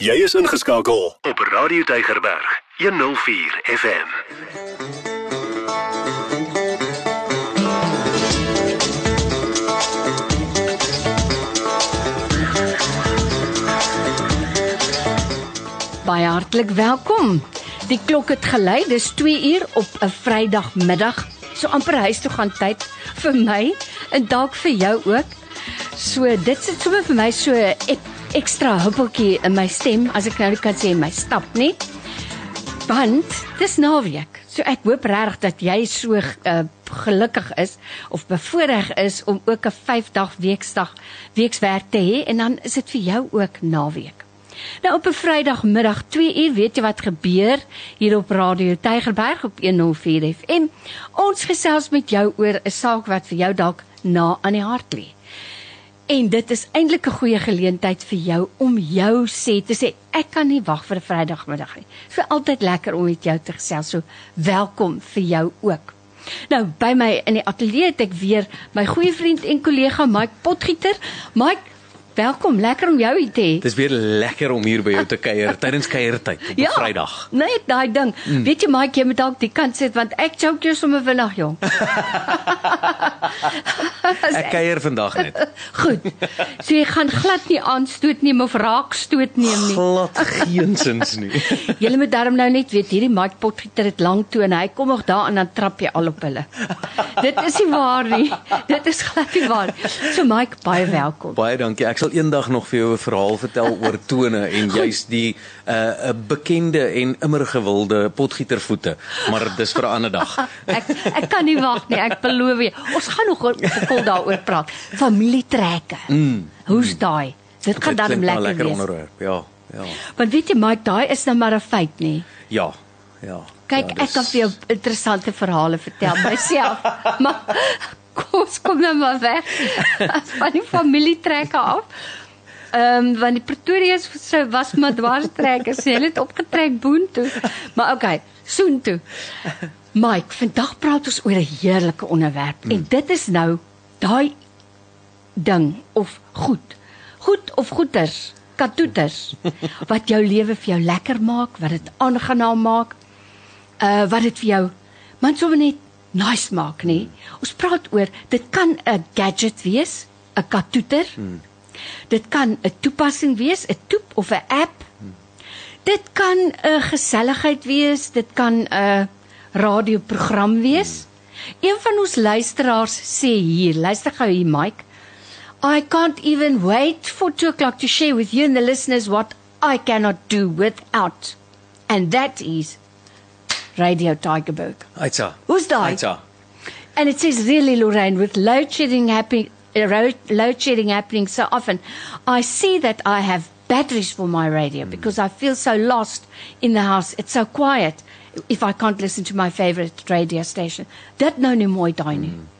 Jy is ingeskakel op Radio Tygerberg 104 FM. Baie hartlik welkom. Die klok het gelei, dis 2 uur op 'n Vrydagmiddag. So amper huis toe gaan tyd vir my en dalk vir jou ook. So dit sit sommer vir my so 'n ekstra huppeltjie in my stem as ek nou kan sê my stap nie. Want dis naweek. So ek hoop regtig dat jy so uh, gelukkig is of bevoorreg is om ook 'n 5 dag weekdag wekswerk te hê en dan is dit vir jou ook naweek. Nou op 'n Vrydagmiddag 2 uur weet jy wat gebeur hier op Radio Tygerberg op 104 FM. Ons gesels met jou oor 'n saak wat vir jou dalk na aan die hart lê. En dit is eintlik 'n goeie geleentheid vir jou om jou sê te sê ek kan nie wag vir 'n Vrydagmiddag nie. Is altyd lekker om met jou te gesels. So welkom vir jou ook. Nou by my in die ateljee het ek weer my goeie vriend en kollega Mike Potgieter. Mike Welkom, lekker om jou hier te hê. Dis weer lekker om hier by jou te kuier tydens kuiertyd op ja, Vrydag. Nee, daai ding. Mm. Weet jy Mike, jy moet dalk die kant sit want ek choke jou sommer vinnig jong. ek kuier vandag net. Goed. So jy gaan glad nie aanstoot neem of raak stoot neem nie. Glad geensins nie. jy moet darm nou net weet hierdie Mike Potgieter het lank toe en hy kom nog daar en dan trap jy al op hulle. Dit is nie waar nie. Dit is glad nie waar. So Mike, baie welkom. Baie dankie. Ek sal eendag nog vir jou 'n verhaal vertel oor tone en juist die 'n uh, bekende en immer gewilde potgietervoete, maar dis vir 'n ander dag. ek ek kan nie wag nie. Ek beloof jou. Ons gaan nog vol daaroor praat. Familietrekke. Mm. Hoe's daai? Dit gaan dan lekker, lekker wees. onderwerp. Ja, ja. Want weet jy Mike, daai is nou maar 'n feit, nê? Ja. Ja. Kyk, ja, dis... ek kan vir jou interessante verhale vertel myself. maar kom ons kom nou maar weg. As van die familietrekke af. Ehm um, want die Pretoria se was maar dwarstrekkers, hulle het opgetrek boontoe. Maar okay, soontoe. Mike, vandag praat ons oor 'n heerlike onderwerp mm. en dit is nou daai ding of goed. Goed of goeters, katoeters wat jou lewe vir jou lekker maak, wat dit aangenaam maak. Uh wat dit vir jou man sommer net nice maak, nê? Ons praat oor dit kan 'n gadget wees, 'n katoeter. Mm Dit kan 'n toepassing wees, 'n toep of 'n app. Dit kan 'n geselligheid wees, dit kan 'n radioprogram wees. Een van ons luisteraars sê hier, luister gou hier Mike. I can't even wait for 2 o'clock to share with you and the listeners what I cannot do without. And that is Radio Tigerberg. Aitsa. Who's that? Aitsa. And it says really Lorraine with load shedding happening load shedding happening so often, I see that I have batteries for my radio mm. because I feel so lost in the house. It's so quiet if I can't listen to my favorite radio station. Dit nou nie mooi daai nie. Mm.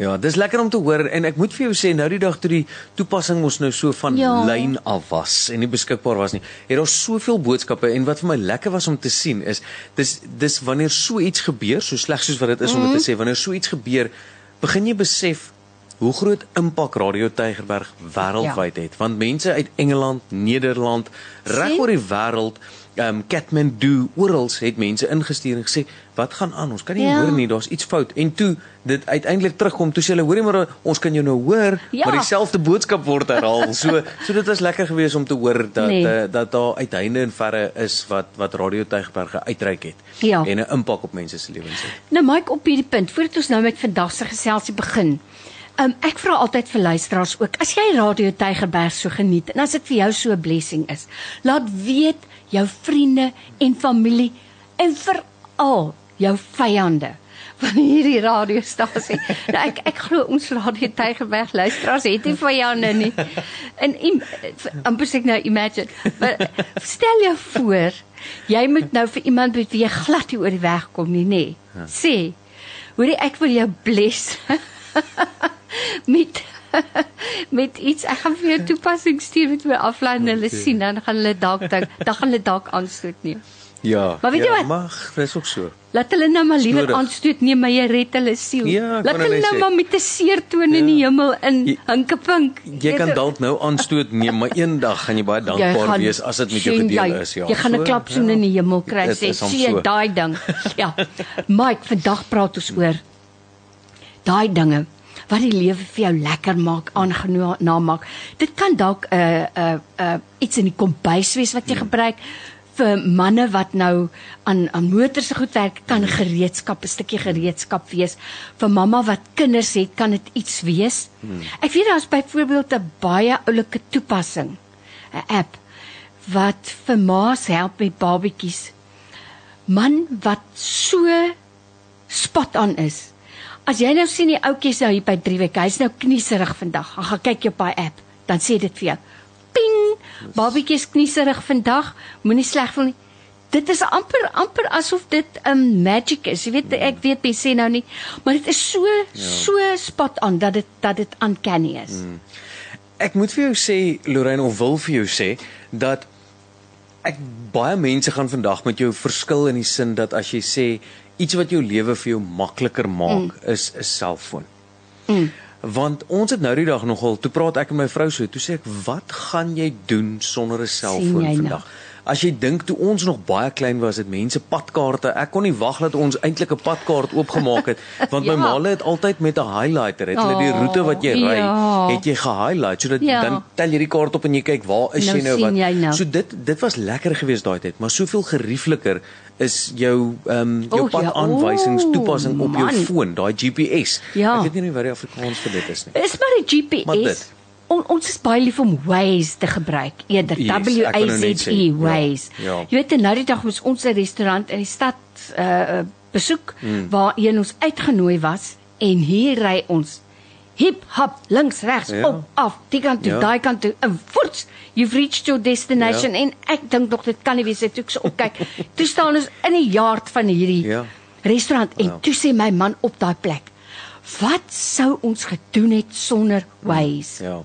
Ja, dis lekker om te hoor en ek moet vir jou sê nou die dag toe die toepassing mos nou so van ja. lyn af was en nie beskikbaar was nie. Het daar soveel boodskappe en wat vir my lekker was om te sien is dis dis wanneer so iets gebeur, so sleg soos wat dit is mm. om dit te sê, wanneer so iets gebeur, begin jy besef hoe groot impak Radio Tygerberg wêreldwyd ja. het want mense uit Engeland, Nederland, reg oor die wêreld, um, Kathmandu, oral het mense ingestuur en gesê wat gaan aan? Ons kan nie ja. hoor nie, daar's iets fout. En toe dit uiteindelik terugkom, toe sê hulle hoorie maar ons kan jou nou hoor, ja. maar dieselfde boodskap word herhaal. So so dit was lekker geweest om te hoor dat nee. uh, dat daar uiteinde en verre is wat wat Radio Tygerberg uitreik het ja. en 'n impak op mense se lewens het. Nou Mike op hierdie punt, voordat ons nou met vandag se geselsie begin. Um, ek vra altyd vir luisteraars ook, as jy Radio Tygerberg so geniet en as dit vir jou so 'n blessing is, laat weet jou vriende en familie en veral jou vyande van hierdie radiostasie. nou ek ek glo ons Radio Tygerberg luisteraars het nie vyande nie. En amper sê ek nou imagine, maar stel jou voor, jy moet nou vir iemand met wie jy glad nie oor die weg kom nie, nê? Ja. Sê, hoorie ek wil jou bless. met met iets ek gaan vir jou toepassing stuur met my aflaai en hulle sien dan gaan hulle dalk dan gaan hulle dalk aanstoot nie. Ja. Maar weet ja, jy wat? Mag, dis ook so. Laat hulle nou maar liewer aanstoot neem maar jy red hulle siel. Ja, Laat hulle nou maar met 'n seertoon in die hemel in Jy- hinkepink. Jy kan dalk nou aanstoot neem, maar eendag gaan jy baie dankbaar wees as dit met jou gedeel jy, is, ja. Jy gaan 'n So, klapsoen ja. in die hemel kry sê sien so. daai ding. Ja. Mike, vandag praat ons oor daai dinge wat die lewe vir jou lekker maak, aangenaam maak. Dit kan dalk 'n uh, 'n uh, uh, iets in die kombuis wees wat jy Hmm. gebruik vir manne wat nou aan aan motors se goed werk, kan gereedskap, 'n stukkie gereedskap wees. Vir mamma wat kinders het, kan dit iets wees. Hmm. Ek weet daar's byvoorbeeld 'n baie oulike toepassing, 'n app wat vir ma's help met babatjies. Man wat so spot on is. As jy nou sien die ouetjie nou hier by 3 weke, hy's nou knieserig vandag. Gaan gaan kyk jy op daai app, dan sê dit vir jou. Ping, babatjie is knieserig vandag, moenie sleg voel nie. Dit is amper amper asof dit 'n um, magic is. Jy weet ek weet mense sê nou nie, maar dit is so ja. so spot on dat dit dat dit uncanny is. Mm. Ek moet vir jou sê, Lorraine, of wil vir jou sê dat ek baie mense gaan vandag met jou verskil in die sin dat as jy sê iets wat jou lewe vir jou makliker maak mm. is 'n selfoon. Mm. Want ons het nou die dag nogal, toe praat ek en my vrou so, toe sê ek, "Wat gaan jy doen sonder 'n selfoon jy nou? Vandag?" As jy dink toe ons nog baie klein was, het mense padkaarte. Ek kon nie wag dat ons eintlik 'n padkaart oopgemaak het, want my Ja. ma het altyd met 'n highlighter, het hulle die roete wat jy ry, Ja. het jy gehighlight sodat Ja. dan tel jy die kaart op en jy kyk waar is Nou jy nou wat. jy nou. So dit dit was lekker geweest daai tyd, maar soveel geriefliker is jou ehm um, jou O, ja, padaanwysings o, toepassing op jou man. foon, daai GPS. Ja. Ek weet nie wat die Afrikaans vir dit is nie. Is maar 'n GPS. Maar dit. On, ons is baie lief om Waze te gebruik. Eerder Yes, W nou A net Z E ja, Waze. ja. Jy weet nou die dag moes ons 'n restaurant in die stad uh besoek Hmm. waar een ons uitgenooi was en hier ry ons hip hop links regs Ja. op af die kant toe Ja. daai kant toe en voorts you've reached your destination Ja. en ek dink nog dit kan nie wees ek toe ek so opkyk toe staan ons in die yard van hierdie Ja. restaurant en Ja. toe sê my man op daai plek wat sou ons gedoen het sonder Waze Ja.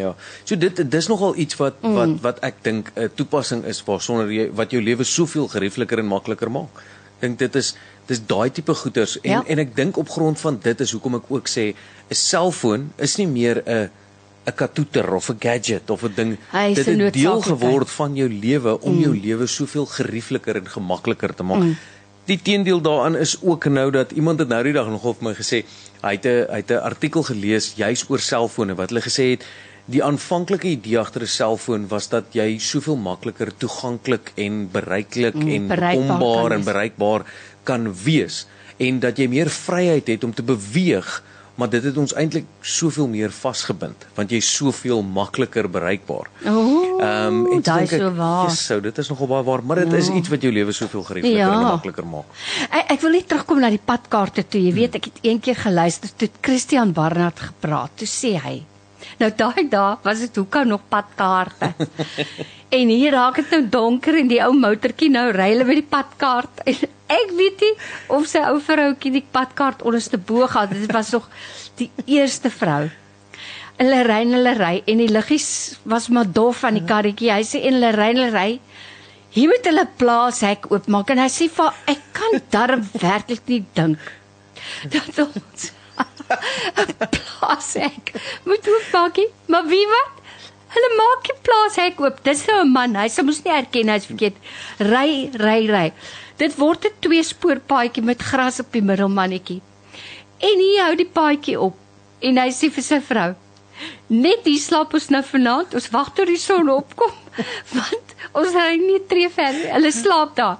Ja. So dit dis nogal iets wat mm. wat wat ek dink 'n toepassing is waar sonder jy wat jou lewe soveel geriefliker en makliker maak. Ek dink dit is dis daai tipe goeders en Ja. en ek dink op grond van dit is hoekom ek ook sê 'n selfoon is nie meer 'n 'n katoeter of 'n gadget of 'n ding Hy dit het deel geword van jou lewe om mm. jou lewe soveel geriefliker en gemakliker te maak. Mm. Die teendeel daaraan is ook nou dat iemand het nou die dag nog vir my gesê hy het 'n hy het 'n artikel gelees juis oor selfone wat hulle gesê het die aanvanklike idee agter 'n selfoon was dat jy soveel makliker toeganklik en bereiklik Mm, en bekombaar en bereikbaar kan wees en dat jy meer vryheid het om te beweeg maar dit het ons eintlik soveel meer vasgebind want jy's soveel makliker bereikbaar. Ooh, Ehm toe daai dink is so waar. "Yes, so dit is nogal baie waar, maar dit is iets wat jou lewe soveel geriefliker Ja. en makliker maak." Ek, ek wil net terugkom na die padkaarte toe. Jy weet, ek het een keer geluister toe Christian Barnard gepraat. Toe sê hy: "Nou daai dae was dit hoekom nog padkaarte." en hier raak dit nou donker en die ou motortjie nou ry hulle met die padkaart. En ek weet nie of sy ou vroutjie die padkaart onderste bo gehad het. Dit was nog die eerste vrou. Hulle ry en hulle ry en die liggies was maar dof aan die karretjie. Hy sê en hulle ry en hulle ry. Hier moet hulle plaashek oopmaak en hy sê vir ek kan darm werklik nie dink dat ons plaashek moet oopmaak nie. Maar wie wat? Hulle maak die plaashek oop. Dis nou 'n man. Hy sê mos nie erken hy's verkeerd. Ry, ry, ry. Dit word 'n twee spoor paadjie met gras op die middel mannetjie. En hy hou die paadjie op en hy sê vir sy vrou: "Net hier slaap ons nou vanaand. Ons wag tot die son opkom want ons ry nie tree ver nie. Hulle slaap daar."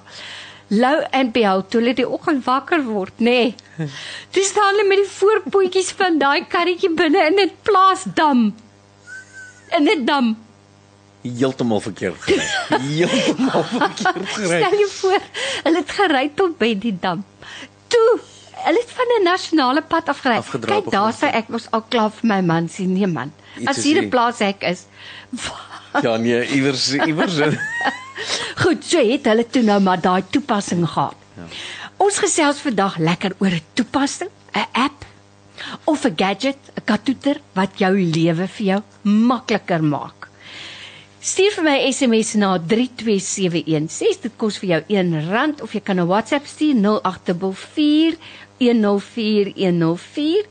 Lou en behoud toe hulle die oggend wakker word, nê. Nee. Toe staan hulle met die voorpootjies van daai karretjie binne in 'n plaasdam. In 'n dam. Heeltemal verkeerd gery. Heeltemal verkeerd gery. Stel jou voor, hulle het gery tot by die dam. Toe, hulle het van 'n nasionale pad afgery. Kyk, daar sê ek mos al klaar vir my man sien, nee man. As hier 'n nie- plaashek is. Ja nee, iewers iewers. Goed, so het hulle toe nou maar daai toepassing gehad. Ja. Ons gesels vandag lekker oor 'n toepassing, 'n app of 'n gadget, 'n katoeter wat jou lewe vir jou makliker maak. Stuur vir my SMS na 32716. Dit kos vir jou R1 of jy kan 'n WhatsApp stuur 0844 104104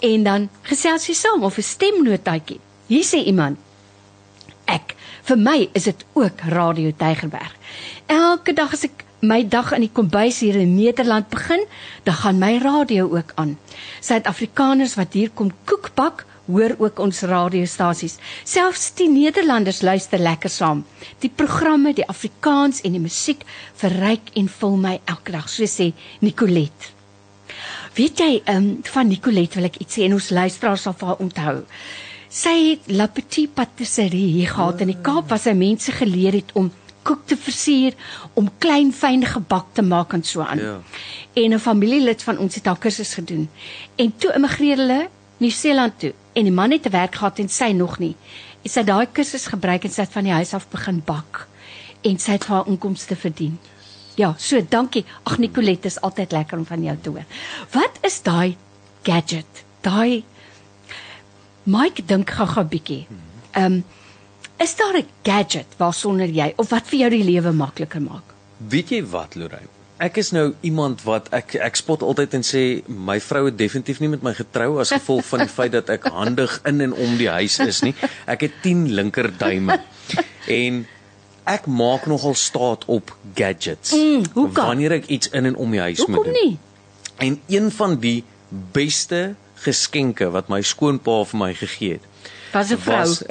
en dan gesels jy saam of 'n stemnotaatjie. Hier sê iemand: Ek, vir my is dit ook Radio Tygerberg. Elke dag as ek my dag in die kombuis hier in Nederland begin, dan gaan my radio ook aan. Suid-Afrikaners wat hier kom koek bak, hoor ook ons radiostasies. Selfs die Nederlanders luister lekker saam. Die programme, die Afrikaans en die musiek verryk en vul my elke dag, so sê Nicolet. Weet jy, ehm um, van Nicolet wil ek iets sê en ons luisteraars sal haar onthou. Sy het La Petite Patisserie hier gehad in die Kaap waar sy mense geleer het om koek te versier, om klein fyn gebak te maak en so aan. Ja. En 'n familielid van ons het haar kursus gedoen. En toe immigreer hulle Nieu-Seeland toe en die man het te werk gehad en sy nog nie. En sy het daai kursus gebruik en sy het van die huis af begin bak en sy het haar inkomste verdien. Ja, so dankie. Ag Nicolet, is altyd lekker om van jou te hoor. Wat is daai gadget? Daai Mike dink gou-gou bietjie. Ehm um, is daar 'n gadget waarsonder jy of wat vir jou die lewe makliker maak? Weet jy wat, Lorraine? Ek is nou iemand wat ek ek spot altyd en sê my vrou het definitief nie met my getrou as gevolg van die feit dat ek handig in en om die huis is nie. Ek het 10 linkerduime. En ek maak nogal staat op gadgets. Mm, hoekom? Wanneer ek iets in en om die huis moet Hoekom doen. nie? En een van die beste geskenke wat my skoonpa vir my gegee het, Was 'n vrou. was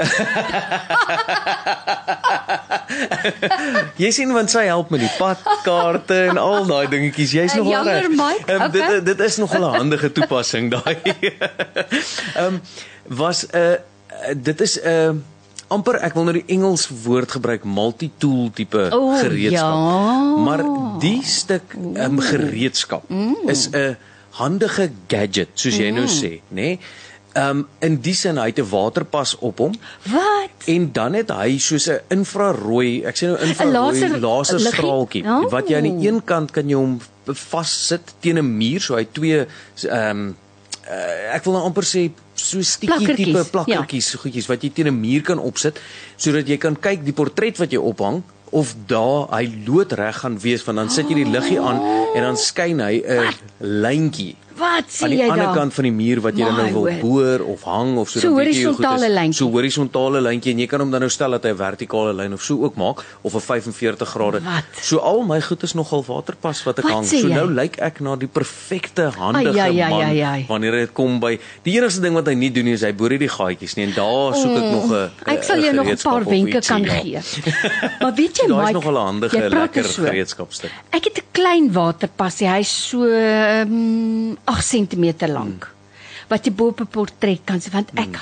Jy sien want sy help met die padkaarte en al daai dingetjies. Jy's nog reg. Ehm, Okay. Dit dit is nog 'n handige toepassing daai. Ehm um, was 'n uh, dit is 'n uh, amper ek wil nou die Engels woord gebruik multi-tool tipe O, gereedskap. ja. Maar die stuk um, gereedskap Mm. is 'n handige gadget soos jy nou sê, nê? Nee? Um in die sin hy het 'n waterpas op hom Wat? en dan het hy soos 'n infrarooi, ek sê nou infrarooi laser- laserstraaltjie liggie? wat jy aan die Oh. een kant kan jy hom vassit teen 'n muur, so hy twee um uh, ek wil nou amper sê so Plakkertjies, tipe plakkertjies, ja. goedjies wat jy teen 'n muur kan opsit sodat jy kan kyk die portret wat jy ophang of daar hy loodreg gaan wees want dan sit jy die liggie aan en dan skyn hy 'n lyntjie Wat sê aan die jy ander daar? kant van die muur wat jy dan nou My wil boor of hang of so So dan weet jy hoe goed is. lyntjie. So horisontale lyntjie en jy kan hom dan nou stel dat hy 'n vertikale lyn of so ook maak of 'n 45 grade. Wat? So al my goed is nogal waterpas wat ek Wat hang. So jy? nou lyk ek na die perfekte handige Ai, ai, ai, man ai, ai. wanneer dit kom by die enigste ding wat hy nie doen nie is hy boor nie die gaatjies nie en daar soek ek nog 'n Mm. Ek sal jou nog 'n paar wenke kan ja. gee. Maar weet jy Daai Mike, nogal 'n handige jy lekker er so. gereedskapstuk. Ek het 'n klein waterpassie, hy's so um, 8 cm lank. Wat jy bo op 'n portret kan sien want ek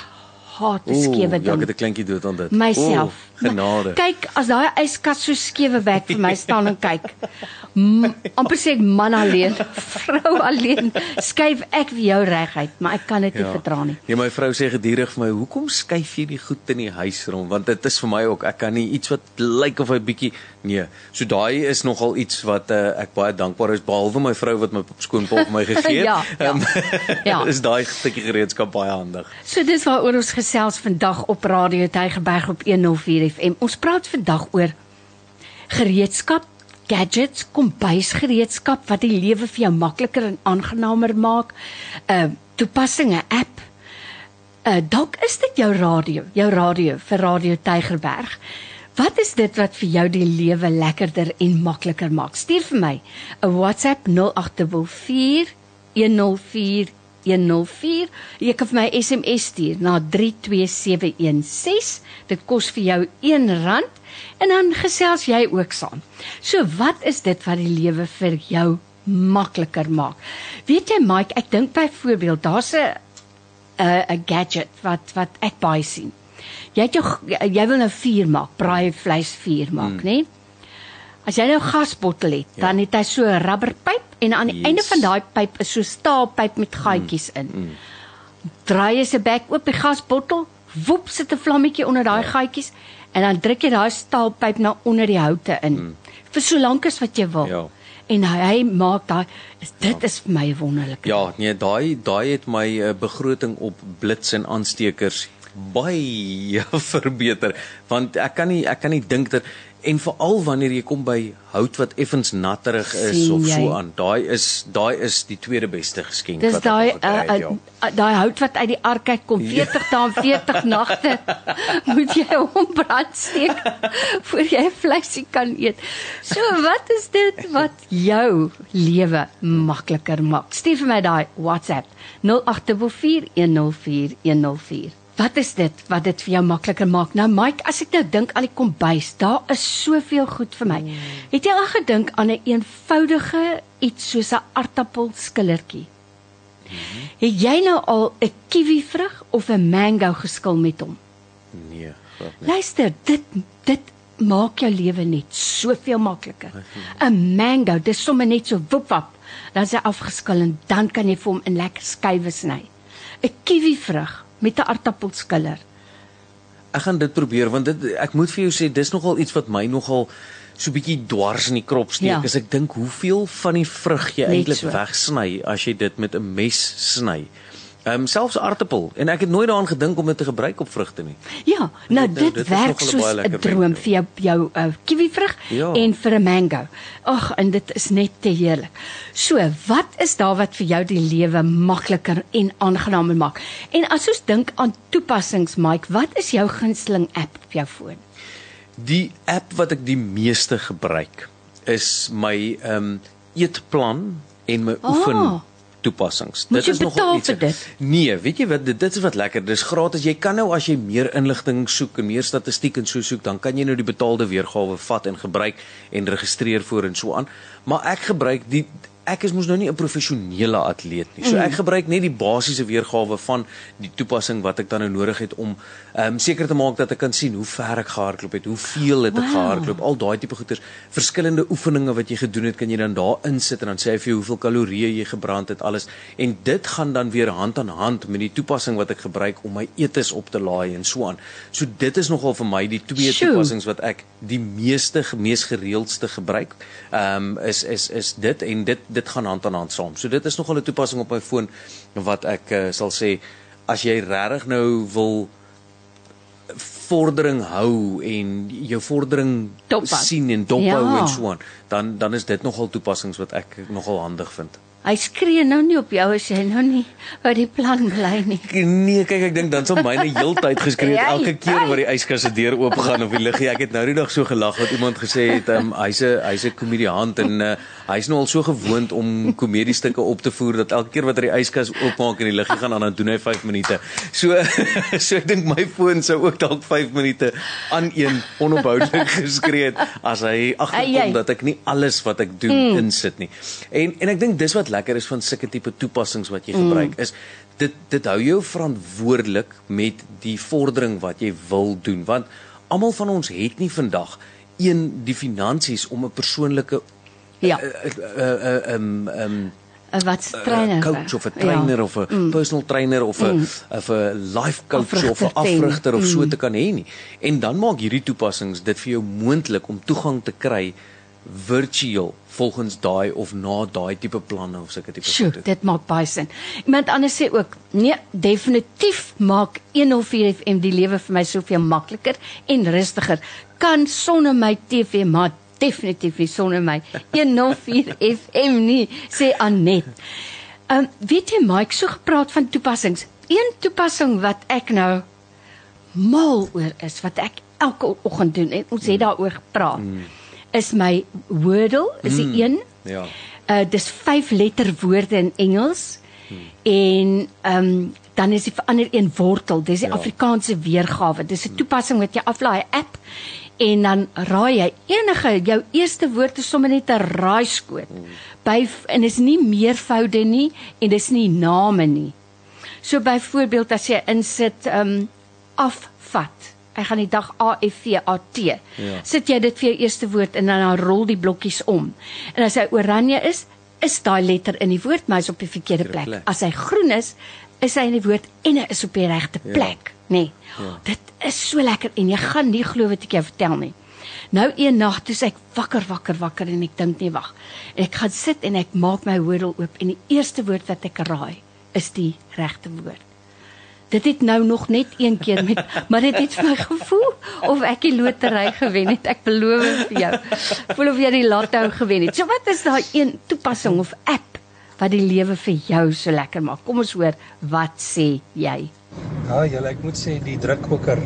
haat 'n Ooh, skewe Ja, ek ding. het 'n kleintjie dood aan dit. myself. Ooh, genade. Kyk, as daai yskas so skewe bek vir my staan en kyk. Amper sê ek man alleen, vrou alleen, skuif ek vir jou reguit, maar ek kan dit nie verdra nie. Ja, my vrou sê gedurig vir my, "Hoekom skuif jy die goed in die huis rond?" Want dit is vir my ook, ek kan nie iets wat lyk of hy bietjie nee. So daai is nogal iets wat uh, ek baie dankbaar is behalwe my vrou wat my skoonpa vir my gegee het. Ja, ja. Ehm, Ja. is daai stukkie gereedskap baie handig. So dis waaroor ons gesels vandag op Radio Tygerberg op 104 FM. Ons praat vandag oor gereedskap, gadgets, kombuisgereedskap wat die lewe vir jou makliker en aangenamer maak. 'n uh, Toepassing, 'n app. Uh dalk is dit jou radio, jou radio vir Radio Tygerberg. Wat is dit wat vir jou die lewe lekkerder en makliker maak? Stuur vir my 'n WhatsApp 0844 104 104. Jy kan vir my SMS stuur na 32716. Dit kos vir jou R1 en dan gesels jy ook saam. So wat is dit wat die lewe vir jou makliker maak? Weet jy Mike, ek dink byvoorbeeld daar's 'n 'n gadget wat wat ek baie sien. Jy het jou jy wil nou vuur maak, braai vleis vuur maak, mm. né? As jy nou gasbottel het, ja. dan het hy so 'n rubberpyp en aan die Yes. einde van daai pyp is so 'n staalpyp met gaatjies in. Mm. Draai jy se bek oop die gasbottel, woep sit 'n vlammetjie onder daai ja. gaatjies en dan druk jy daai staalpyp na onder die houte in. Mm. Vir so lank as wat jy wil. Ja. En hy, hy maak daai dit is vir my wonderlik. Ja, nee, daai daai het my uh, begroting op blits en aanstekers baie verbeter want ek kan nie ek kan nie dink dat en veral wanneer jy kom by hout wat effens natterig is Sien of jy? so aan daai is daai is die tweede beste geskenk Dis wat daai uh, ja. uh, daai hout wat uit die ark uit kom 40 dae en 40 nagte moet jy hom brand steek voor jy vleisie kan eet. So wat is dit wat jou lewe makliker maak? Stuur vir my daai WhatsApp 0824104104. Wat is dit wat dit vir jou makliker maak? Nou Mike, as ek nou dink aan die kombuis, daar is soveel goed vir my. Het jy al gedink aan 'n eenvoudige iets soos 'n aartappelskillertjie? Het jy nou al 'n kiwi vrug of 'n mango geskil met hom? nee glad nie. Luister, dit dit maak jou lewe net soveel makliker. 'n Mango, dis sommer net so woepwap. Dan is hy afgeskil en dan kan jy vir hom in lekker skywe sny. 'n Kiwi vrug met 'n aartappelskiller. Ek gaan dit probeer want dit ek moet vir jou sê dis nogal iets wat my nogal so bietjie dwars in die krop steek Ja. as ek dink hoeveel van die vrug jy eintlik so. wegsny as jy dit met 'n mes sny. Ehm um, selfs aartappel en ek het nooit daaraan gedink om dit te gebruik op vrugte nie. Ja, nou Dit- dit, dit is werk soos 'n droom vir jou jou uh, kiwi vrug Ja. en vir 'n mango. Ag, en dit is net te heerlik. So, wat is daar wat vir jou die lewe makliker en aangenamer maak? En as ons dink aan toepassings, Mike, wat is jou gunsteling app op jou foon? Die app wat ek die meeste gebruik is my ehm um, eetplan en my Ah. oefen toepassings. Moet jy betaal vir dit? Nee, weet jy wat dit dit is wat lekker. Dis gratis. Jy kan nou as jy meer inligting soek en meer statistiek en so soek, dan kan jy nou die betaalde weergawe vat en gebruik en registreer voor en so aan. Maar ek gebruik die ek is mos nou nie 'n professionele atleet nie. So ek gebruik net die basiese weergawe van die toepassing wat ek dan nou nodig het om ehm um, seker te maak dat ek kan sien hoe ver ek gehardloop het, hoeveel het ek Wow. gehardloop, al daai tipe goeters. Verskillende oefeninge wat jy gedoen het, kan jy dan daar insit en dan sê hy vir jou hoeveel kalorieë jy gebrand het, alles. En dit gaan dan weer hand aan hand met die toepassing wat ek gebruik om my eetes op te laai en so aan. So dit is nogal vir my die twee Sjoe. toepassings wat ek die meeste mees gereeldste gebruik. Ehm um, is is is dit en dit dit gaan hand aan hand saam. So dit is nogal 'n toepassing op my foon wat ek uh, sal sê as jy regtig nou wil vordering hou en jou vordering Dophou. sien en dophou Ja. en so aan, dan dan is dit nogal toepassings wat ek nogal handig vind. Hy skree nou nie op jou as jy nou nie by die plan bly nie. Nee, kyk ek dink dan sal myne heeltyd geskree het Jy, elke keer waar die yskas se deur oop gaan of die liggie. Ek het nou die dag so gelag wat iemand gesê het, um, hy's 'n hy's 'n komediant en uh, hy's nou al so gewoond om komediestukke op te voer dat elke keer wat hy die yskas oopmaak en die liggie gaan aan, dan doen hy 5 minute. So so ek dink my foon sou ook dalk 5 minute aan een onophoudelik geskree het as hy agterkom dat ek nie alles wat ek doen mm. insit nie. En en ek dink dis wat lekker is van sulke tipe toepassings wat jy gebruik is dit dit hou jou verantwoordelik met die vordering wat jy wil doen want almal van ons het nie vandag een die finansies om 'n persoonlike Ja, uh um um 'n wat trainer. coach of 'n trainer ja. of 'n mm. personal trainer of 'n mm. of 'n life coach Afrigter of 'n afrigter of so te kan hê nie. En dan maak hierdie toepassings dit vir jou moontlik om toegang te kry virtueel volgens daai of na daai tipe planne of sulke tipe goede. dit maak baie sin. Iemand anders sê ook, nee, definitief maak 104 FM die lewe vir my soveel makliker en rustiger. Kan sonder my TV maar definitief nie sonder my 104 FM nie, sê Anet. Ehm um, weet jy Mike, so gepraat van toepassings. Een toepassing wat ek nou mal oor is wat ek elke oggend doen en ons het daaroor gepraat. Is my Wordle, is die een Ja. Uh dis vyf letter woorde in Engels. En ehm um, dan is die ander een wortel. Dis die Ja. Afrikaanse weergawe. Dis 'n toepassing wat jy aflaai app en dan raai jy enige jou eerste woord is sommer net 'n raaiskoot. By en is nie meervoude nie en dis nie name nie. So byvoorbeeld as jy insit ehm um, afvat. Ek gaan die dag A F V A T. Ja. Sit jy dit vir jou eerste woord en dan, dan rol die blokkies om. En as hy oranje is, is daai letter in die woord, maar hy's op die verkeerde plek. plek. As hy groen is, is hy in die woord en hy is op die regte Ja. plek, nê. Nee. Ja. Dit is so lekker en jy gaan nie glo wat ek jou vertel nie. Nou een nag toe ek wakker wakker wakker en ek dink nee wag. En ek gaan sit en ek maak my Wordle oop en die eerste woord wat ek raai is die regte woord. Dit het nou nog net een keer met maar dit het vir my gevoel of ek die lotery gewen het. Ek beloof vir jou. Voel of jy die lotto gewen het. So wat is daai een toepassing of app wat die lewe vir jou so lekker maak? Kom ons hoor, wat sê jy? Ja, julle, ek moet sê die drukkoker.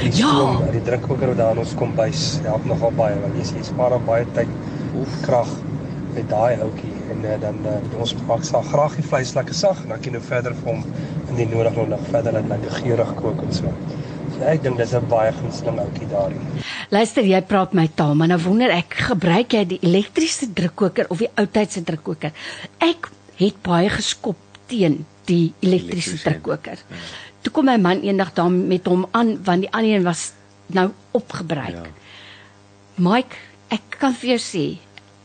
Die Ja. stoom, die drukkoker wat daar in ons kombuis help nogal baie want jy sê jy spaar dan baie tyd of krag met daai houtjie en uh, dan uh, ons maak sal graag die vleis lekker sag en dan kan jy nou verder vir hom in die nodig nog nog verder laat lekker geurig kook en so. So ek dink dis 'n baie gunsteling houtjie daarin. Luister, jy praat my taal, maar nou wonder ek, gebruik jy die elektriese drukkoker of die oudtydse drukkoker? Ek het baie geskop teen die elektriese Elektriese, drukkoker. Toe kom my man eendag daar met hom aan want die ander een was nou opgebruik. Ja. Mike, ek kan vir jou sê,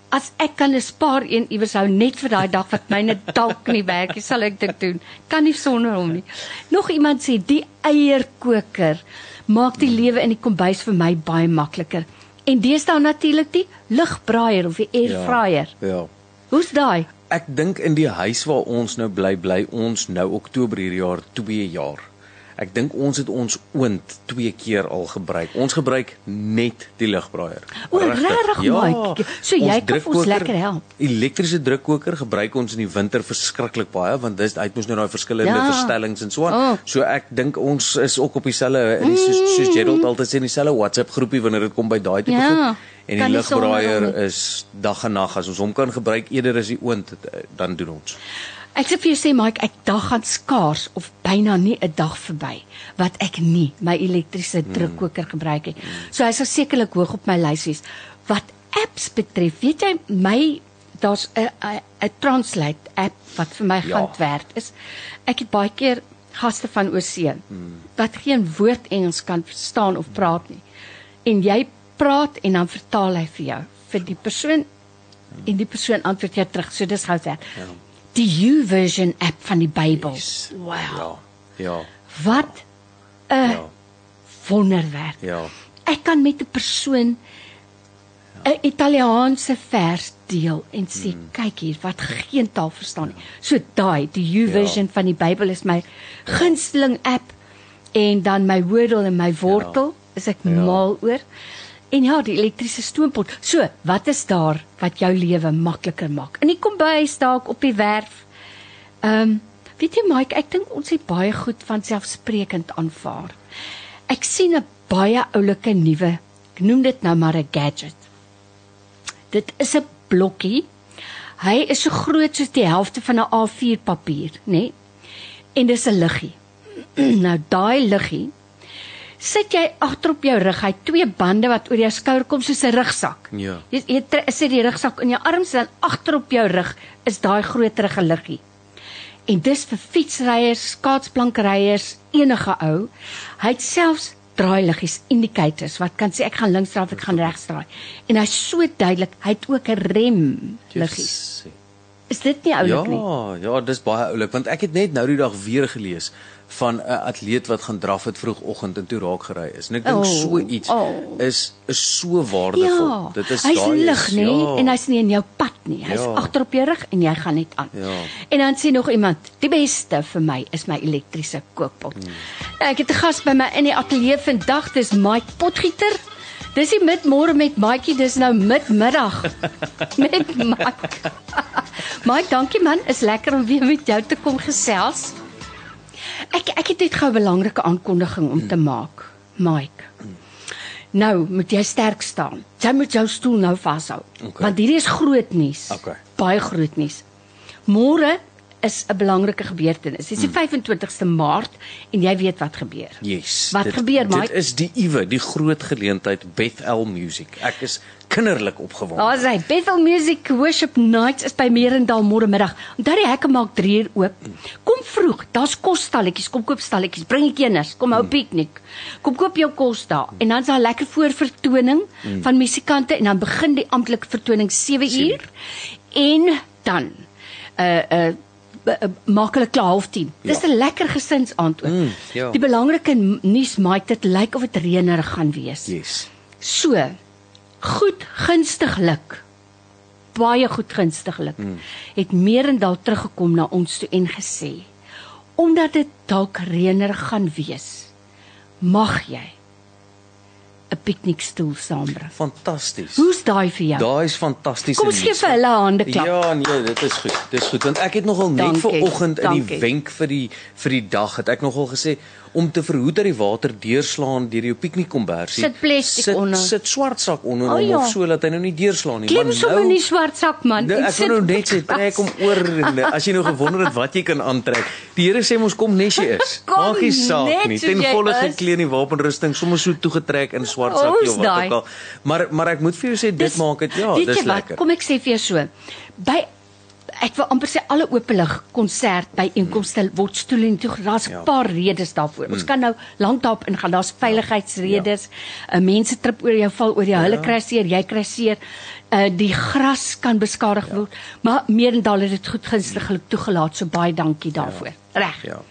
as ek kan 'n spaar een iewers hou net vir daai dag wat myne dalk nie werk nie, sal ek dit doen. Kan nie sonder hom nie. Nog iemand sê die eierkoker maak die lewe in die kombuis vir my baie makliker. En deesdae natuurlik die lugbraaier of die airfryer. Ja. ja. Hoe's daai? Ek dink in die huis waar ons nou bly, bly ons nou Oktober hierdie jaar 2 jaar. Ek dink ons het ons oond twee keer al gebruik. Ons gebruik net die lugbraaier. O, Regtig. regtig, Mike? So jy kan ons lekker help. Elektriese drukkoker gebruik ons in die winter verskriklik baie want dis hy het mos nou daai verskillende Ja. verstellings en so aan. Oh. So ek dink ons is ook op dieselfde in die soos, soos Gerald altyd sê in dieselfde WhatsApp groepie wanneer dit kom by daai tipe Ja, goed. En die nie. is dag en nag as ons hom kan gebruik eerder as die oond eh, dan doen ons. Ek sê vir jou sê Mike, ek dag gaan skaars of byna nie 'n dag verby wat ek nie my elektriese drukkoker gebruik het. So hy sal sekerlik hoog op my lys wees. Wat apps betref, weet jy my daar's 'n 'n translate app wat vir my Ja. gaan werk is. Ek het baie keer gaste van oorsee wat geen woord Engels kan verstaan of praat nie. En jy praat en dan vertaal hy vir jou vir die persoon en die persoon antwoord jou terug. So dis gou werk. Ja. Die YouVersion app van die Bybel. Yes. Wow. Ja. Ja. Wat 'n Ja. wonderwerk. Ja. Ek kan met 'n persoon 'n Italiaanse vers deel en sê Hmm. kyk hier wat geen taal verstaan nie. So daai die YouVersion ja. van die Bybel is my gunsteling app en dan my Wordle en my wortel ja. is ek ja. mal oor. En ja, die elektriese stoompot. So, wat is daar wat jou lewe makliker maak? In die kombuis dalk op die werf. Ehm, um, weet jy Mike, ek dink ons het baie goed van selfsprekend aanvaar. Ek sien 'n baie oulike nuwe, ek noem dit nou maar 'n gadget. Dit is 'n blokkie. Hy is so groot soos die helfte van 'n A4 papier, nê? Nee? En dis 'n liggie. nou daai liggie sit jy agter op jou rug. Hy twee bande wat oor jou skouer kom soos 'n rugsak. Ja. Jy jy tre- sit die rugsak in jou arms en agter op jou rug is daai groterige liggie. En dis vir fietsryers, skaatsplankryers, enige ou. Hy het selfs draailiggies indicators wat kan sê ek gaan links draai of ek gaan regs draai. En hy's so duidelik, hy het ook 'n rem liggies. Is dit nie oulik Ja, nie? ja, dis baie oulik want ek het net nou die dag weer gelees van 'n atleet wat gaan draf het vroegoggend en toe raak gery is. En ek dink Oh, so iets oh. is is so waardevol. Ja, Dit is hy's daai lig, is- nê? ja. En hy's nie in jou pad nie. Hy's Ja. agter op jou rug en jy gaan net aan. Ja. En dan sê nog iemand, die beste vir my is my elektriese kookpot. Hmm. Ek het 'n gas by my in die ateljee vandag, dis Mike Potgieter. Dis nie midmôre met Maatjie, dis nou midmiddag met Mike. Mike, dankie man, is lekker om weer met jou te kom gesels. Ek ek het net gou 'n belangrike aankondiging om te maak. Mike. Nou moet jy sterk staan. Jy moet jou stoel nou vashou. Okay. Want hierdie is groot nuus. Okay. Baie groot nuus. Môre is 'n belangrike gebeurtenis. Dis die 25ste Maart en jy weet wat gebeur. Yes. Wat gebeur, Mike? Dit is die Iwe, die groot geleentheid Bethel Music. Ek is kinderlik opgewonde. Daar is hy. Bethel Music Worship Nights is by Merendal môre middag. Onthou die hekke maak 3 uur oop. Kom vroeg. Daar's kosstalletjies. Kom koop stalletjies. Bring die kinders. Kom hou piknik. Kom koop jou kos daar. En dan is daar lekker voorvertoning van musikante en dan begin die amptelike vertoning 7 uur. En dan uh uh maak hulle klaar half 10. Dis 'n lekker gesinsaand ook. Mm, ja. Die belangrike nuus, Mike, dit lyk of dit reënerig gaan wees. Yes. So goed gunstiglik. Baie goed gunstiglik. Hmm. Het Merendal teruggekom na ons toe en gesê: Omdat dit dalk reëner gaan wees, mag jy 'n piknikstoel saambring. Fantasties. Hoe's daai vir jou? Daai is fantasties. Kom ons gee vir hulle 'n hande klap. Ja, nee, dit is goed. Dis goed want ek het nogal net ver oggend in die wenk vir die vir die dag het ek nogal gesê om te verhoed dat die water deurslaan deur jou piknikkombersie. Sit plastic onder. Sit swart sak onder O, hom ja. of so dat hy nou nie deurslaan nie. Klim sommer in die swart sak man. En ek sit wou nou net sê trek hom oor en eh, as jy nou gewonder het wat jy kan aantrek. Die Here sê mos kom nes jy is. Maak nie saak nie. Ten volle geklee in die wapenrusting, sommer so toegetrek in swart sakkie of Ons wat ook al. Maar maar ek moet vir jou sê dit Dis- maak dit ja, dis jy wat, lekker. Kom ek sê vir jou so. By ek wil amper sê alle openlig konsert by inkomste word stoele en toe daar's 'n Ja. paar redes daarvoor. Ons kan nou lank daarop ingaan. Daar's veiligheidsredes. Ja. Uh, mense trip oor jou, val oor jou, hulle kry seer, jy kry seer. Uh die gras kan beskadig word, maar meerendaal het dit goed gunstiglik toegelaat. So baie dankie daarvoor. Reg. Ja.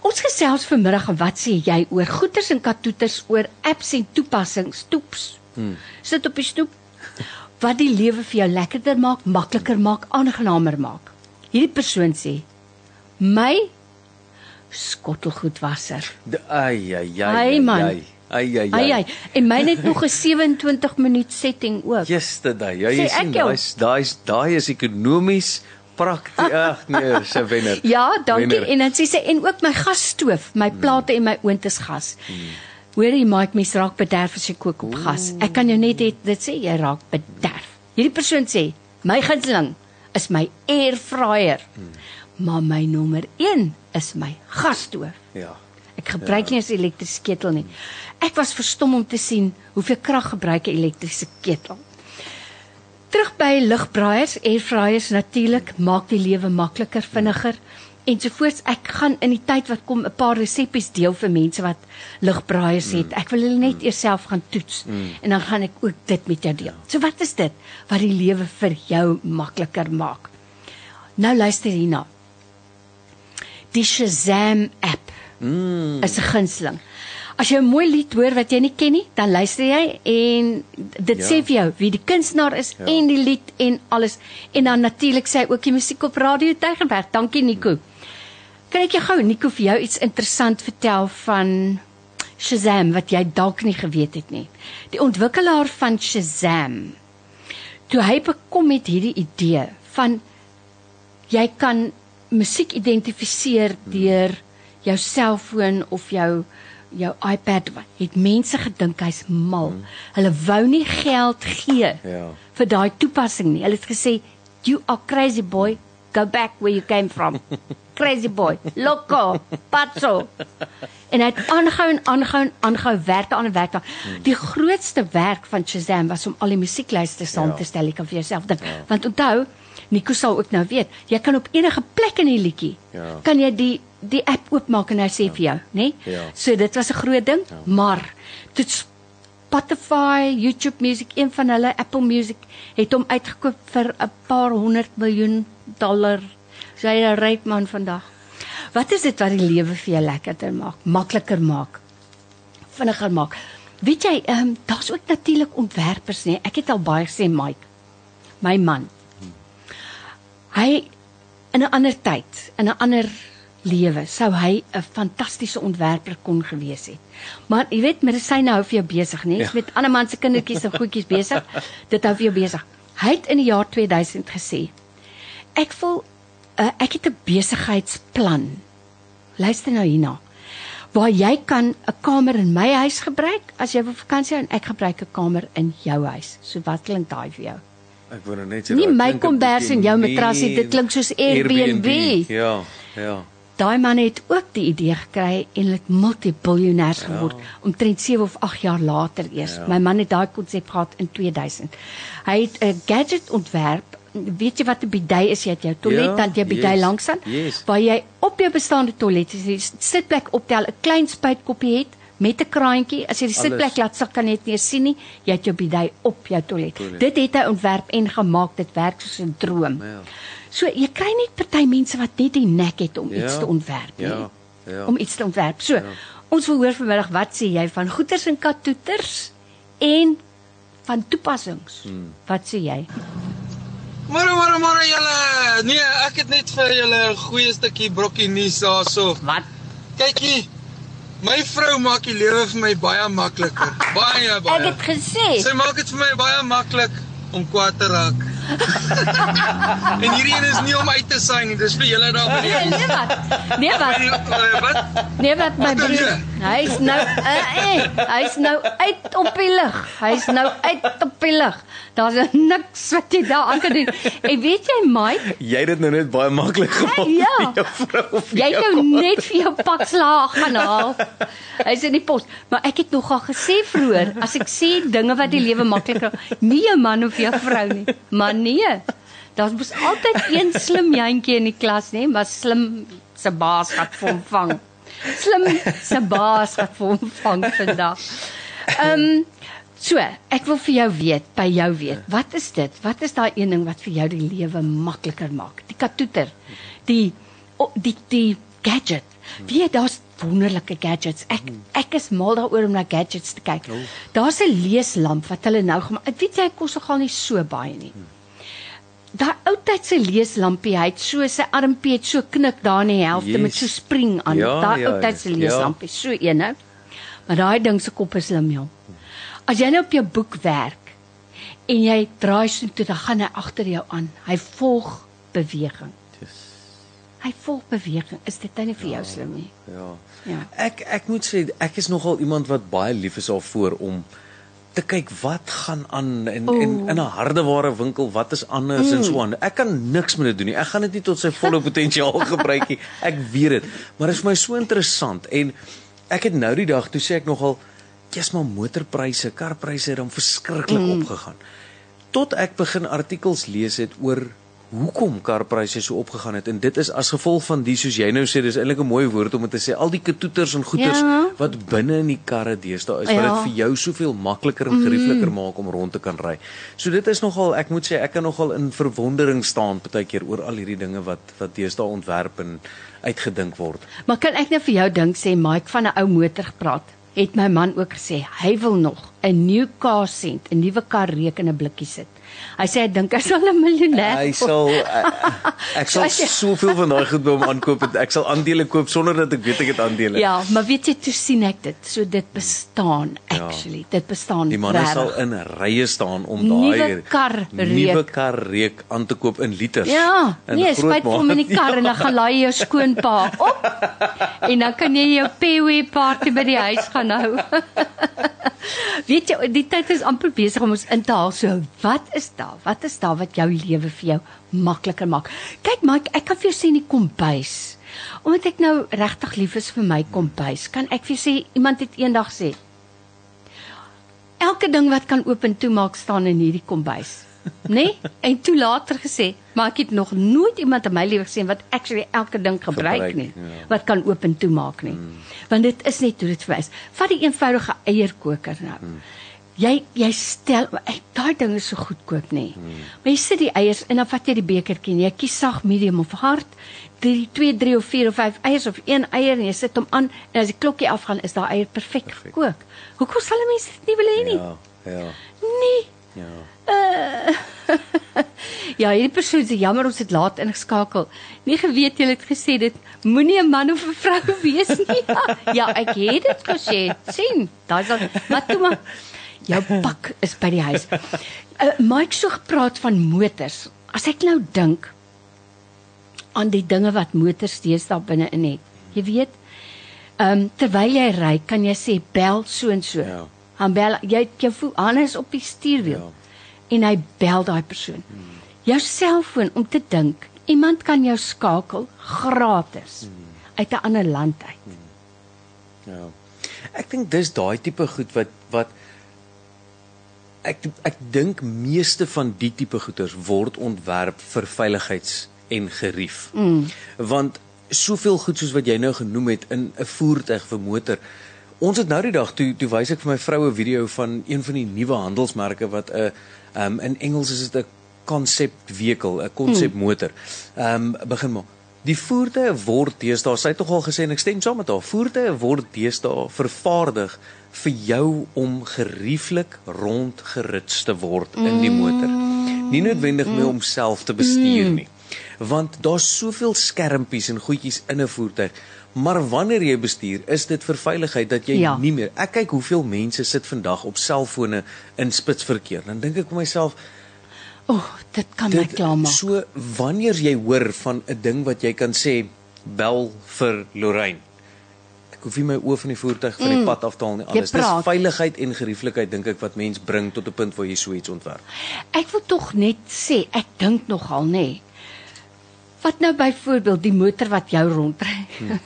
Ons gesels vanmiddag en wat sê jy oor goeters en katoeters oor apps en toepassings, toeps. Hmm. Sit op die stoep wat die lewe vir jou lekkerder maak, makliker maak, aangenamer maak. Hierdie persoon sê: "My skottelgoedwasser. Ai ai ai. Ai, man. Ai ai ai. Ai ai, en myne het nog 'n 27 minuut setting ook. Yesterday. Ja, jy sien jou? daai daai is ekonomies prakties. Ag nee, se wenner. Ja, dankie. Wenner. En dan sê sy en ook my gasstoof, my plate en my oond is gas. Hoorie, maak mens raak bederf as jy kook op gas. Ek kan jou net dit, dit sê jy raak bederf. Hierdie persoon sê, my gunsteling is my air fryer. Maar my nommer 1 is my gasstoof. Ja. Ek gebruik nie 'n elektriese ketel nie. Ek was verstom om te sien hoeveel krag gebruik 'n elektriese ketel. Terug by ligbraaiers, airfryers natuurlik maak die lewe makliker, vinniger ensovoorts. Ek gaan in die tyd wat kom 'n paar resepte deel vir mense wat ligbraaiers het. Ek wil hulle net eers self gaan toets en dan gaan ek ook dit met jou deel. So wat is dit wat die lewe vir jou makliker maak? Nou luister hierna. Die Shazam app Mm. is 'n gunsteling. As jy 'n mooi lied hoor wat jy nie ken nie, dan luister jy en dit Ja. sê vir jou wie die kunstenaar is Ja. en die lied en alles. En dan natuurlik sê hy ook die musiek op Radio Tygerberg. Dankie Nico. Kan ek jou gou Nico vir jou iets interessant vertel van Shazam wat jy dalk nie geweet het nie. Die ontwikkelaar van Shazam toe hy bekom met hierdie idee van jy kan musiek identifiseer deur jou selfoon of jou jou iPad het mense gedink hy's mal. Hulle wou nie geld gee Ja. vir daai toepassing nie. Hulle het gesê you are crazy boy, go back where you came from. crazy boy, loco, pazzo. En hy het aangehou en aangehou en aangehou werk aan en werk aan. Die grootste werk van Shazam was om al die musieklyste saam Ja. te stel. Ek kan vir jouself dink. Want onthou, Nico sal ook nou weet, jy kan op enige plek in die liedjie Ja. kan jy die die app oopmaak en hy sê vir jou, né? Ja. So dit was 'n groot ding, maar toe Spotify, YouTube Music, een van hulle Apple Music het hom uitgekoop vir 'n paar honderd miljoen dollar. So hy 'n ryk man vandag. Wat is dit wat die lewe vir jou lekkerder maak, makliker maak, vinniger maak? Weet jy, ehm um, daar's ook natuurlik ontwerpers, nê? Ek het al baie gesê Mike, my man. Hy in 'n ander tyd, in 'n ander lewe sou hy 'n fantastiese ontwerper kon gewees het. Maar jy weet medisyne hou vir jou besig, nee, Ja. ja. met ander man se kindertjies en goedjies besig. Dit hou vir jou besig. Hy het in die jaar 2000 gesê: "Ek wil uh, ek het 'n besigheidsplan. Luister nou hierna. Waar jy kan 'n kamer in my huis gebruik as jy wil vakansie en ek gebruik 'n kamer in jou huis. So wat klink daai vir jou? Ek wou net sê Nie my kombers en jou matrasie, dit klink soos Airbnb. Ja, ja. Daai man het ook die idee gekry en het multibiljonêers geword ja. omtrent 7 of 8 jaar later eers. Ja. My man het daai konsep gehad in 2000. Hy het 'n gadget ontwerp. Weet jy wat 'n bidet is? Jy het jou toilet Ja, dan jy bidet yes, langs aan yes. waar jy op jou bestaande toilet as jy sitplek optel 'n klein spuitkoppie het met 'n kraantjie. As jy die sitplek laat sak kan jy dit nie sien nie. Jy het jou bidet op jou toilet. Toilet. Dit het hy ontwerp en gemaak. Dit werk soos 'n droom. Ja. So jy kry net party mense wat net die nek het om Ja, iets te ontwerp, ja, ja. Om iets te ontwerp. So, ons wil hoor vanmiddag wat sê jy van goeters en katoeters en van toepassings. Hmm. Wat sê jy? Môre môre môre julle. Nee, ek het net vir julle 'n goeie stukkie brokkie nuus daarso. Wat? Kykie. My vrou maak die lewe vir my baie makliker. Baie baie. Ek het gesê. Sy maak dit vir my baie maklik om kwaad te raak. En hierdie een is nie om uit te saai nie, dis vir julle daar by die Nee wat? Nee wat? Eh, Wat? Nee wat my broer. Hy's nou uh, eh, hy's nou uit op die lug. Hy's nou uit op die lug. Daar's niks wat jy daar aan kan doen. En weet jy Mike, Jy het dit nou net baie maklik gemaak Ja. vir jou vrou. jy het nou net vir jou pak slaag gaan haal. Hy's in die pos. Maar ek het nogal gesê vroeër, as ek sê dinge wat die lewe makliker, nie jou man of jou vrou nie, maar nee. Daar was altyd een slim jantjie in die klas, nê, maar slim se baas gaan vir hom vang. Slim se baas gaan vir hom vang vandag. Ehm um, so, ek wil vir jou weet, by jou weet, wat is dit? Wat is daai een ding wat vir jou die lewe makliker maak? Die katoeter. Die oh, die die gadget. Wie daar's wonderlike gadgets. Ek ek is mal daaroor om na gadgets te kyk. Daar's 'n leeslamp wat hulle nou gemaak. Ek weet jy kos nogal nie so baie nie. Daai ou tyd se leeslampie, hy het so sy armpie het so knik daar in die helfte Yes. met so spring aan. Ja, daai ja, ou tyd se ja. leeslampie, so een nou. Maar daai ding se kop is lim jong. As jy nou op jou boek werk en jy draai so toe dan gaan hy agter jou aan. Hy volg beweging. Hy volg beweging. Is dit nou nie vir jou slim nie? Ja. Ja. Ek ek moet sê ek is nogal iemand wat baie lief is daarvoor om te kyk wat gaan aan in Oeh. en in 'n hardeware winkel wat is anders mm. en so aan. Ek kan niks met dit doen nie. Ek gaan dit nie tot sy volle potensiaal gebruik nie. Ek weet dit. Maar dit is vir my so interessant en ek het nou die dag toe sê ek nogal jy's maar motorpryse, karpryse het dan verskriklik mm. opgegaan. Tot ek begin artikels lees het oor hoekom karpryse so opgegaan het en dit is as gevolg van die soos jy nou sê dis eintlik 'n mooi woord om te sê al die katoeters en goeters Ja. wat binne in die karre deesdae is wat Ja. dit vir jou soveel makliker en geriefliker mm. maak om rond te kan ry. So dit is nogal ek moet sê ek kan nogal in verwondering staan baie keer oor al hierdie dinge wat wat deesdae ontwerp en uitgedink word. Maar kan ek nou vir jou dink sê Mike van 'n ou motor gepraat? Het my man ook gesê hy wil nog 'n nuwe kar sent, 'n nuwe kar reek in 'n blikkie sit. Hy sê hy dink hy sal 'n miljonair. Hy word. sal ek, ek sal jy- soveel van daai goed by hom aankoop en ek sal aandele koop sonder dat ek weet ek het aandele. Ja, maar weet jy toe sien ek dit. So dit bestaan actually. Dit bestaan Die manne sal in rye staan om Nuwe daai kar nuwe reuk. kar reuk aan te koop in liters. Ja, In nee, spyt vir hom in die kar en dan gaan laai jou skoonpa op. En dan kan jy jou pewe party by die huis gaan hou. Weet jy, die tyd is amper besig om ons in te haal. So, wat is daar? Wat is daar wat jou lewe vir jou makliker maak? Kyk, Mike, ek kan vir jou sê in die kombuis. Omdat ek nou regtig lief is vir my kombuis, kan ek vir jou sê iemand het eendag sê Elke ding wat kan oop en toe maak staan in hierdie kombuis. Né? Nee? En toe later gesê, maar ek het nog nooit iemand in my lewe gesien wat actually elke ding gebruik, Gebruik, nie. ja. Wat kan oop en toe maak nie. Mm. Want dit is net hoe dit vir my is. Vat die eenvoudige eierkoker nou. Mm. Jy jy stel daai ding is so goedkoop nê. Mm. Maar jy sit die eiers en dan vat jy die bekertjie en jy kies sag, medium of hard. 3 2 3 of 4 of 5 eiers of een eier en jy sit hom aan en as die klokkie afgaan is daai eier perfek gekook. Hoekom sal 'n mens dit nie wil hê nie? Ja, ja, Nee. ja. Ja, hierdie persoon sê jammer ons het laat ingeskakel. Nie geweet jy het gesê dit moenie 'n man of 'n vrou wees nie. ja, ek het dit gesê. sien, daai sal maar toe maar jou pak is by die huis. Uh, Mike so gepraat van motors. As ek nou dink aan die dinge wat motors deesdae binne in het. Jy weet, ehm um, terwyl jy ry, kan jy sê bel so en so. Ja. Dan bel jy jou aan is op die stuurwiel. Ja. En hy bel daai persoon. Jou selfoon om te dink, iemand kan jou skakel gratis uit 'n ander land uit. Ja. Ek dink dis daai tipe goed wat wat ek ek dink meeste van die tipe goeders word ontwerp vir veiligheids en gerief. Mm. Want soveel goed soos wat jy nou genoem het in 'n voertuig vir motor. Ons het nou die dag toe toe wys ek vir my vrou 'n video van een van die nuwe handelsmerke wat 'n um, in Engels is dit 'n concept vehicle, 'n konsep motor. Ehm um, begin maar. Die voertuie word deesdae, sy het tog al gesê en ek stem saam met haar, voertuie word deesdae vervaardig vir jou om gerieflik rondgerits te word in die motor. nie noodwendig meer om self te bestuur nie. Want daar's soveel skermpies en goedjies in 'n voertuig. Maar wanneer jy bestuur, is dit vir veiligheid dat jy Ja. nie meer. Ek kyk hoeveel mense sit vandag op selfone in spitsverkeer. Dan dink ek vir myself, O, oh, dit kan my klaarmaak. so wanneer jy hoor van 'n ding wat jy kan sê bel vir Lorraine. Ek hoef nie my oë van die voertuig van die pad af te haal nie. Mm. Alles. Dis veiligheid en gerieflikheid dink ek wat mens bring tot 'n punt waar jy so iets ontwerp. Ek wil tog net sê, ek dink nogal nê. Wat nou byvoorbeeld die motor wat jou rondry. Hmm.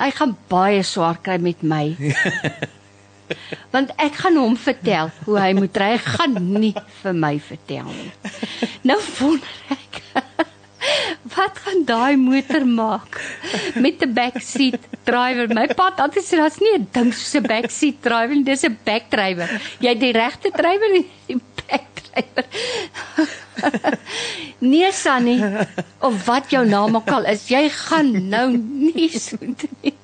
Hy gaan baie swaar kry met my. Want ek gaan hom vertel hoe hy moet ry. Hy gaan nie vir my vertel nie. Nou wonder ek Wat gaan daai motor maak met 'n backseat driver? My pad altyd sê daar's nie 'n ding soos 'n backseat driver nie, dis 'n backdriver. Jy het die regte drywer en die backdriver. nee Sunny, of wat jou naam ook al is, jy gaan nou nie so doen nie.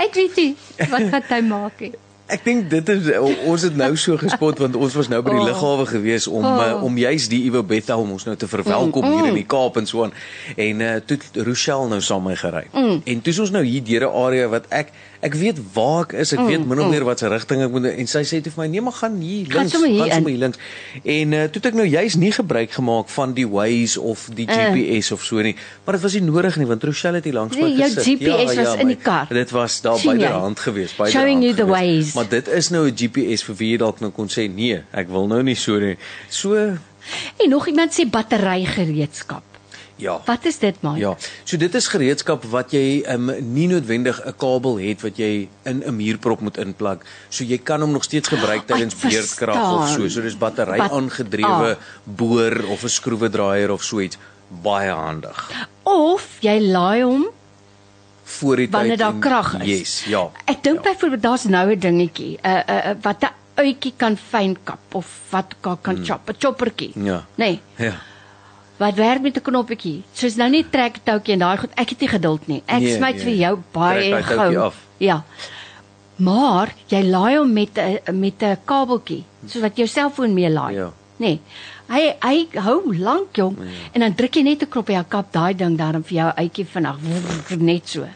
ek weet nie wat gaan hy maak nie. Ek dink dit is ons het nou so gespot want ons was nou by die Oh. lughawe gewees om Oh. uh, om juis die Iwo Bethel om ons nou te verwelkom hier in die Kaap en so aan. En uh, toe Rochelle nou saam met my gery. Mm. En toe is ons nou hier deur 'n area wat ek ek weet waar ek is, ek weet min of meer wat se rigting ek moet en sy sê toe vir my nee maar gaan hier Mm. Gaan links, sommer hier gaan sommer hier links. En uh, toe het ek nou juis nie gebruik gemaak van die Waze of die Uh. GPS of so nie, maar dit was nie nodig nie want Rochelle het hier langs my Nee, jou gesit. GPS was in die my- kar. Dit was daar Sien jy? byderhand geweest, byderhand. Showing you the ways. Maar dit is nou 'n GPS vir wie jy dalk nou kon sê nee, ek wil nou nie so nie. So En nog iemand sê batterygereedskap. Ja. Wat is dit man? Ja, so dit is gereedskap wat jy um, nie noodwendig 'n kabel het wat jy in 'n muurprop moet inplug. So jy kan hom nog steeds gebruik Ek tydens beerdkrag of so. So dis battery Bat- aangedrewe ah. boor of 'n skroewedraaier of so iets. Baie handig. Of jy laai hom Voor die wanneer tyd daar en- krag is. Yes, ja. Ek dink ja. byvoorbeeld daar's nou 'n dingetjie, 'n uh, 'n uh, uh, wat 'n uitjie kan fyn kap of wat kan kan mm. chop, 'n choppertjie. Ja. Nee, Ja. Wat werk met 'n knoppie. Soos nou nie trek toutjie en daai goed. Ek het nie geduld nie. Ek Nee, smyt nee. vir jou baie gou. Ja. Maar jy laai hom met 'n met 'n kabeltjie, soos wat jou selfoon mee laai. Ja. Nee. Hy hy hou lank jong ja. en dan druk jy net 'n knoppie, hy kap daai ding daarom vir jou uitjie vinnig net so.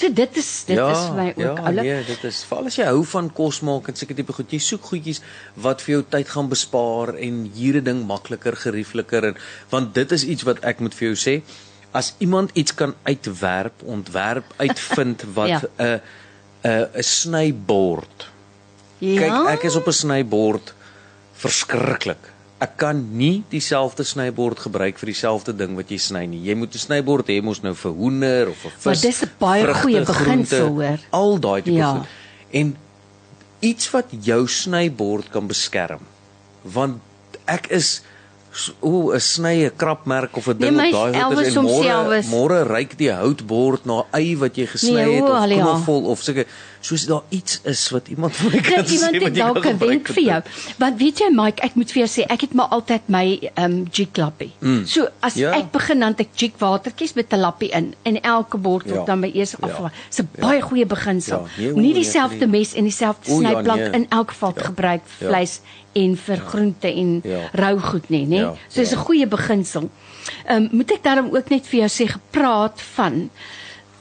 So dit is dit ja, is vir my ook ja, oulik. nee, dit is veral as jy hou van kos maak en seker tipe goed. Jy soek goedjies wat vir jou tyd gaan bespaar en hier 'n ding makliker, geriefliker en want dit is iets wat ek moet vir jou sê. As iemand iets kan uitwerp, ontwerp, uitvind wat 'n Ja. 'n 'n snybord. Ja. Kyk, ek is op 'n snybord verskriklik. Ek kan nie dieselfde snybord gebruik vir dieselfde ding wat jy sny nie. Jy moet 'n snybord hê mos nou vir hoender of vir vis. Maar dis 'n baie vrugte, goeie beginsel, hoor. Al daai tipe Ja. goed. En iets wat jou snybord kan beskerm. Want ek is o, 'n sny 'n krapmerk of 'n ding Nee, op daai is en môre môre ryk die houtbord na ei wat jy gesny Nee, het o, of al knofel of sulke soos daar iets is wat iemand vir my kan sê iemand wat het jy kan dalk 'n gebruik wenk vir jou. Want weet jy Mike, ek moet vir jou sê, ek het maar altyd my ehm um, jig lappie. Mm. So as Ja. ja. ek begin dan ek jig watertjies met 'n lappie in en elke bord word Ja. dan by eers Ja. afgewaai. Dis 'n baie goeie beginsel. Ja, nee, o, nie nee, dieselfde nee. mes en dieselfde O, ja, snyplank nee. in elk geval Ja. gebruik Ja. vleis en vir groente en Ja. rou goed nie, nê? Ja, So dis 'n ja. goeie beginsel. Ehm um, moet ek daarom ook net vir jou sê gepraat van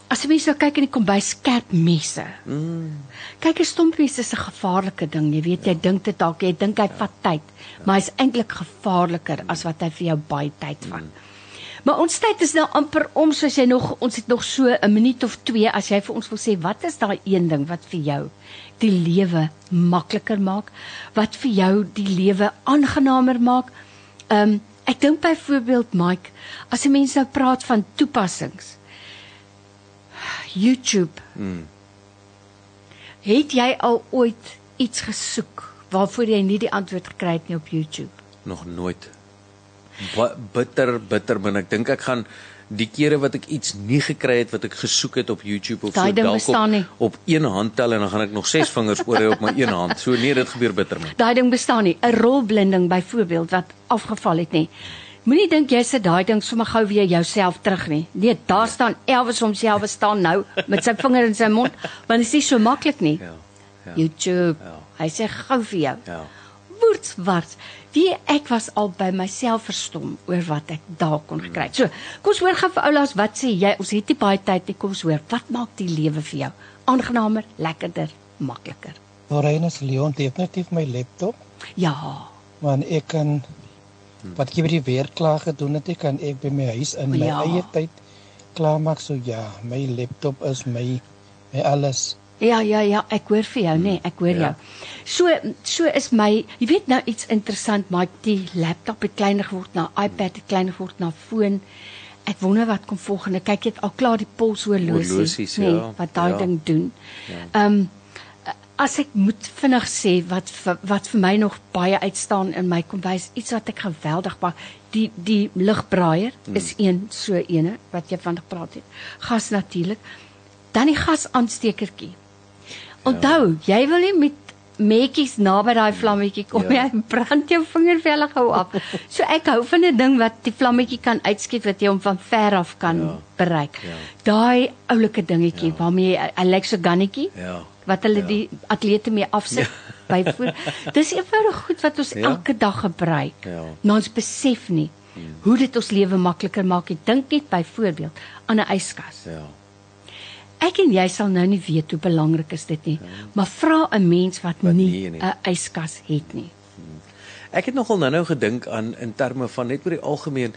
as jy mens nou kyk in die kombuis skerp messe. Mm. Kyk, 'n stompmes is 'n gevaarlike ding. Jy weet, jy dink dit dalk, jy dink hy vat tyd, maar hy's eintlik gevaarliker as wat hy vir jou baie tyd vat. Maar ons tyd is nou amper om, soos jy nog ons het nog so 'n minuut of 2 as jy vir ons wil sê wat is daai een ding wat vir jou die lewe makliker maak, wat vir jou die lewe aangenamer maak. Ehm um, ek dink byvoorbeeld Mike, as 'n mens nou praat van toepassings. YouTube. Mm. Het jy al ooit iets gesoek waarvoor jy nie die antwoord gekry het nie op YouTube? nog nooit Ba bitter bitter min ek dink ek gaan die kere wat ek iets nie gekry het wat ek gesoek het op YouTube of Daai so dalk op, op een hand tel en dan gaan ek nog ses vingers oor hê op my een hand. So nee, dit gebeur bitter min. Daai ding bestaan nie. 'n Rolblinding byvoorbeeld wat afgeval het nie. Moenie dink jy sit daai ding sommer gou weer jouself terug nie. Nee, daar staan Elvis homself staan nou met sy vinger in sy mond, want dit is nie so maklik nie. Ja. Ja. YouTube. Ja. Hy sê gou vir jou. Ja. Woer voortswars. Wie ek was al by myself verstom oor wat ek daar kon gekry het. So, kom ons hoor gou vir oulaas wat sê jy? Ons het nie baie tyd nie. Kom ons hoor. Wat maak die lewe vir jou aangenamer, lekkerder, makliker? Lorenus Leon definitief my laptop, Ja. want ek kan wat ek by die werk klaar gedoen het, kan ek by my huis in my Ja. eie tyd klaarmaak so ja, my laptop is my my alles. Ja, ja, ja, ek hoor vir jou, nê, nee, ek hoor Ja. jou. So so is my, jy weet nou iets interessant, maar die laptop het kleiner geword na iPad het kleiner geword na foon. Ek wonder wat kom volgende. Kyk jy het al klaar die polshorlosie, nê, ja, wat daai ja. ding doen. Ehm um, as ek moet vinnig sê wat wat vir my nog baie uitstaan in my kombuis, iets wat ek geweldig maak, die die ligbraaier Hmm. is een so ene wat jy van gepraat het. Gas natuurlik. Dan die gasaanstekertjie. Onthou, jy wil nie met metjies naby daai vlammetjie kom Ja. jy brand jou vingervelle gou af. So ek hou van 'n ding wat die vlammetjie kan uitskiet wat jy hom van ver af kan Ja. bereik. Ja. Daai oulike dingetjie waarmee jy hy lyk so gannetjie Ja. Wat hulle Ja. die atlete mee afsit by voor. Dis eenvoudig goed wat ons Ja. elke dag gebruik. Ja. Maar ons besef nie hoe dit ons lewe makliker maak. Ek dink net byvoorbeeld aan 'n yskas. Ja. Ek en jy sal nou nie weet hoe belangrik is dit nie, maar vra 'n mens wat, Wat nie nie nie. 'n yskas het nie. Ek het nogal nou-nou gedink aan in terme van net oor die algemeen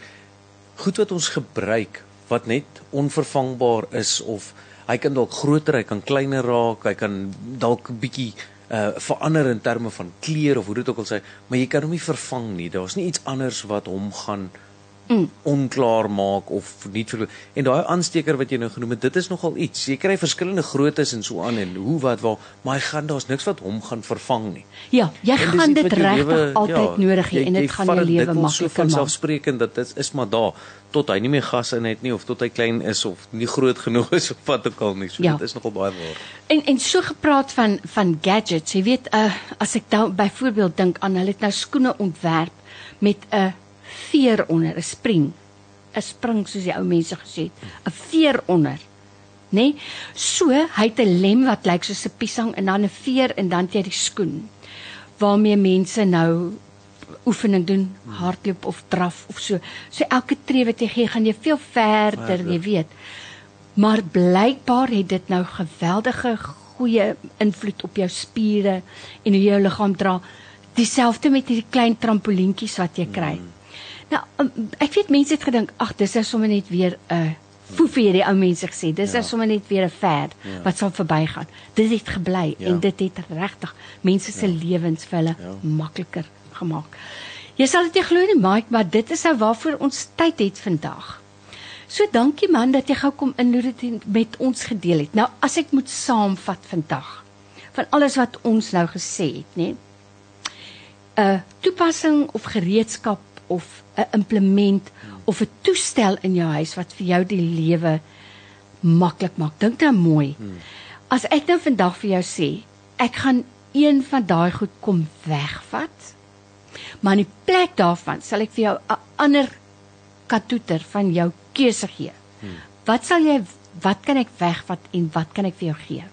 goed wat ons gebruik wat net onvervangbaar is of hy kan dalk groter, hy kan kleiner raak, hy kan dalk 'n bietjie uh verander in terme van kleur of hoe dit ook al sê, maar jy kan hom nie vervang nie. Daar's nie iets anders wat hom gaan mm. onklaar maak of nie en daai aansteker wat jy nou genoem het, dit is nogal iets. Jy kry verskillende groottes en so aan en hoe wat waar, maar hy gaan daar's niks wat hom gaan vervang nie. Ja, jy gaan dit regtig altyd nodig hê en dit gaan jou lewe makliker maak. vanselfsprekend dat dit is maar daar tot hy nie meer gas in het nie of tot hy klein is of nie groot genoeg is of wat ook al nie. So Ja. dit is nogal baie waar. En en so gepraat van van gadgets, jy weet, uh as ek nou byvoorbeeld dink aan hulle het nou skoene ontwerp met 'n veer onder, 'n spring. 'n Spring soos die ou mense gesê het, 'n veer onder. Nê? Nee? So, hy het 'n lem wat lyk soos 'n piesang en dan 'n veer en dan het jy die skoen waarmee mense nou oefening doen, hardloop of draf of so. So elke tree wat jy gee, gaan jy veel verder, jy weet. Maar blykbaar het dit nou geweldige goeie invloed op jou spiere en hoe jy jou liggaam dra. Dieselfde met hierdie klein trampolientjies wat jy kry. Mm. Nou, um, ek weet mense het gedink, ag, dis nou sommer net weer 'n uh, foefie het die ou mense gesê. Dis ja. nou sommer net weer 'n fad ja. wat sal verbygaan. Dit het gebly Ja. en dit het regtig mense se ja. lewens vir hulle Ja. makliker gemaak. Jy sal dit nie glo nie, Mike, maar dit is nou waarvoor ons tyd het vandag. So dankie man dat jy gou kom inloer dit met ons gedeel het. Nou as ek moet saamvat vandag van alles wat ons nou gesê het, nê? 'n Toepassing of gereedskap of 'n implement of 'n toestel in jou huis wat vir jou die lewe maklik maak. Dink nou mooi. As ek nou vandag vir jou sê, ek gaan een van daai goed kom wegvat, maar in die plek daarvan sal ek vir jou 'n ander katoeter van jou keuse gee. Hmm. Wat sal jy wat kan ek wegvat en wat kan ek vir jou gee?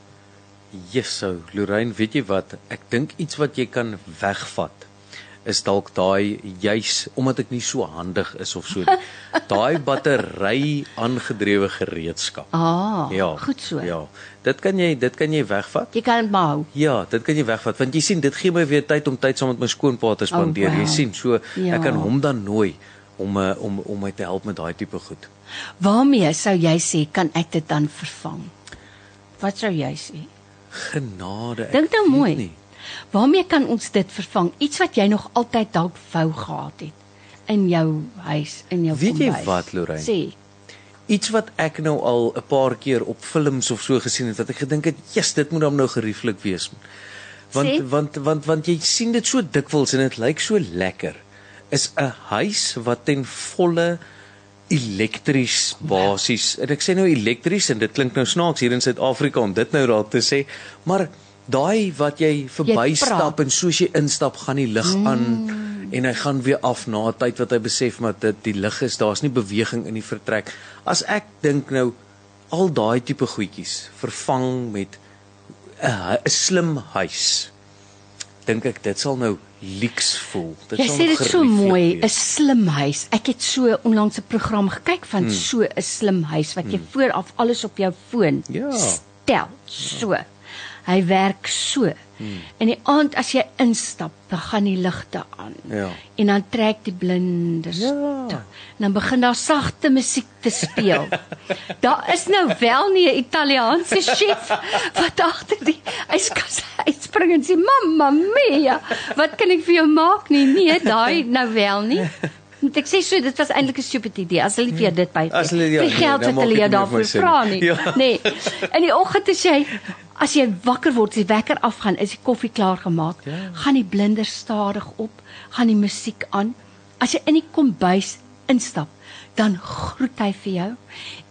Jesuo, Lorraine, weet jy wat? Ek dink iets wat jy kan wegvat is dalk daai juis omdat ek nie so handig is of so. Daai battery aangedrewe gereedskap. Ah, ja. goed so. Ja. Dit kan jy dit kan jy wegvat. Jy kan dit maar hou. Ja, dit kan jy wegvat want jy sien dit gee my weer tyd om tyd saam met my skoonpa te spandeer. Oh, wow. Jy sien, so Ja. ek kan hom dan nooi om uh, om om my te help met daai tipe goed. Waarmee sou jy sê kan ek dit dan vervang? Wat sou jy sê? Genade. Dink nou mooi. nie. Waarmee kan ons dit vervang? Iets wat jy nog altyd dalk wou gehad het in jou huis, in jou Weet jy kombuis. wat, Lorraine? Sê. Iets wat ek nou al 'n paar keer op films of so gesien het wat ek gedink het, "Jesus, dit moet dan nou gerieflik wees." Want Sê. want want want jy sien dit so dikwels en dit lyk so lekker. Is 'n huis wat ten volle elektries basies. En ek sê nou elektries en dit klink nou snaaks hier in Suid-Afrika om dit nou daar te sê, maar daai wat jy verbystap en soos jy instap gaan die lig aan en hy gaan weer af na 'n tyd wat hy besef maar dit die lig is, daar's nie beweging in die vertrek. As ek dink nou al daai tipe goedjies vervang met 'n hu- 'n slim huis. Dink ek dit sal nou leeks voel. Dit Jy sal sê dit so gereflekteer. mooi, 'n slim huis. Ek het so onlangs 'n program gekyk van hmm. so 'n slim huis wat jy hmm. vooraf alles op jou foon Ja. stel. So. Hy werk so. Hmm. En die aand as jy instap, dan gaan die ligte aan. Ja. En dan trek die blindes Ja. toe. En dan begin daar sagte musiek te speel. daar is nou wel nie 'n Italiaanse chef wat agter die yskas uitspring en sê mamma mia, wat kan ek vir jou maak nie? Nee, daai nou wel nie. Want ek sê so dit was eintlik 'n stupid idee as hulle jou dit by As hulle- ja, die geld wat hulle jou daarvoor vra nie. nie. Ja. Nee. In die oggend as jy as jy wakker word, as die wekker afgaan, is die koffie klaar gemaak. Ja. Gaan die blinders stadig op, gaan die musiek aan. As jy in die kombuis instap, dan groet hy vir jou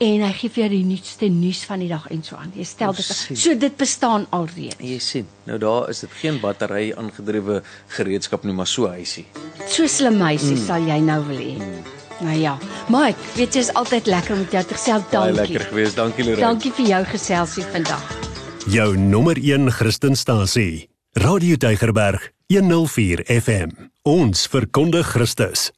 en hy gee vir jou die nuutste nuus van die dag en so aan. Jy stel dit so dit bestaan alreeds. Jy sien, nou daar is dit geen battery aangedrewe gereedskap nie, maar so huisie. So slim meisie mm. sal jy nou wil hê. Mm. Nou ja, Mike, weet jy is altyd lekker om met jou te gesels. Baie Dankie. lekker geweest. Dankie Lorraine. Dankie vir jou geselsie vandag. Jou nommer 1 Christenstasie. Radio Deugerberg 104 FM. Ons verkondig Christus.